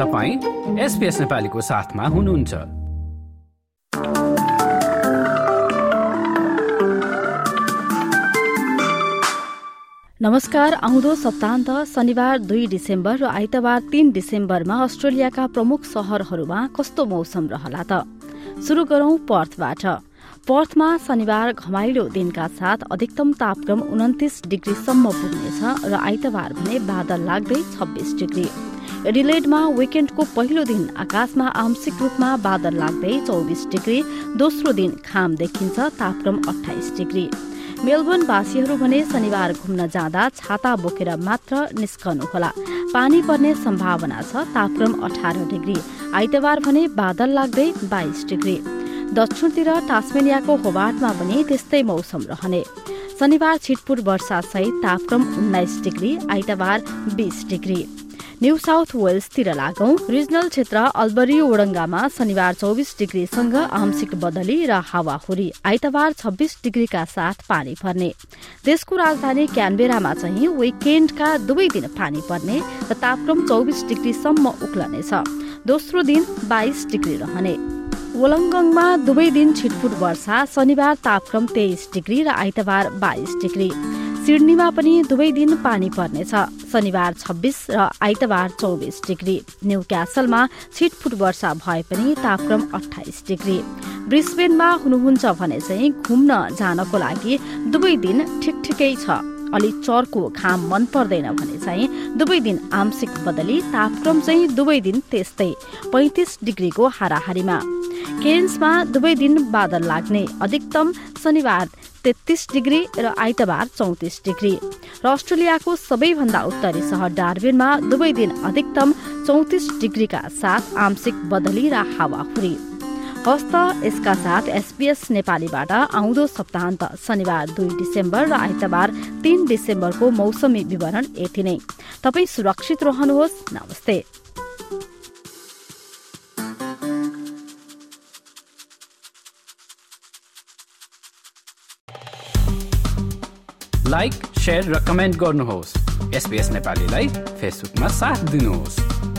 तपाईँ एसपिएस नेपालीको साथमा हुनुहुन्छ। नमस्कार आउँदो सप्ताहन्त शनिबार दुई डिसेम्बर र आइतबार तीन डिसेम्बरमा अस्ट्रेलियाका प्रमुख शहरहरूमा कस्तो मौसम रहला त? शुरू गरौं पर्थबाट। पर्थमा शनिबार घमाइलो दिनका साथ अधिकतम तापक्रम उन्तिस डिग्रीसम्म पुग्नेछ र आइतबार भने बादल लाग्दै छब्बीस डिग्री। एडिलेडमा विकेण्डको पहिलो दिन आकाशमा आंशिक रूपमा बादल लाग्दै चौबिस डिग्री दोस्रो दिन खाम देखिन्छ तापक्रम अठाइस डिग्री। मेलबर्नवासीहरू भने शनिबार घुम्न जाँदा छाता बोकेर मात्र निस्कनुहोला। पानी पर्ने सम्भावना छ तापक्रम अठार डिग्री। आइतबार भने बादल लाग्दै बाइस डिग्री। दक्षिणतिर टास्मेनियाको होबार्टमा पनि त्यस्तै मौसम रहने। शनिबार छिटपुट वर्षा सहित तापक्रम उन्नाइस डिग्री आइतबार बीस डिग्री। न्यू साउथ वेल्सतिर लागौं। रिजनल क्षेत्र अल्बरी ओडङ्गामा शनिबार चौबिस डिग्रीसँग आंशिक बदली र हावाहुरी आइतबार छब्बीस डिग्रीका साथ पानी पर्ने। देशको राजधानी क्यानबेरामा चाहिँ विकेण्डका दुवै दिन पानी पर्ने र तापक्रम चौबिस डिग्रीसम्म उक्लनेछ। दोस्रो दिन बाइस डिग्री रहने। वोलङ्गङमा दुवै दिन छिटफुट वर्षा शनिबार तापक्रम तेइस डिग्री र आइतबार बाइस डिग्री। सिडनीमा पनि दुवै दिन पानी पर्नेछ। शनिबार छब्बीस र आइतबार चौबिस डिग्री। न्यू क्यासलमा छिटफुट वर्षा भए पनि तापक्रम अठाइस डिग्री। ब्रिस्बेनमा हुनुहुन्छ भने चाहिँ घुम्न जानको लागि दुवै दिन ठिक ठिकै छ। अलि चर्को घाम मन पर्दैन भने चाहिँ दुवै दिन आंशिक बदली तापक्रम चाहिँ दुवै दिन त्यस्तै पैतिस डिग्रीको हाराहारीमा। केन्समा दुवै दिन बादल लाग्ने अधिकतम शनिबार तेत्तीस डिग्री र आइतबार चौतिस डिग्री। र अस्ट्रेलियाको सबैभन्दा उत्तरी सहर डार्बिनमा दुवै दिन अधिकतम चौतिस डिग्रीका साथ आंशिक बदली र हावाहुरी हस्त यसका साथ एसपीएस नेपालीबाट आउँदो सप्ताहन्त शनिबार दुई डिसेम्बर र आइतबार तीन डिसेम्बरको मौसमी विवरण यति नै। तपाईँ सुरक्षित रहनुहोस्। नमस्ते। लाइक र कमेन्ट गर्नुहोस्। एसपिएस नेपालीलाई फेसबुकमा साथ दिनुहोस्।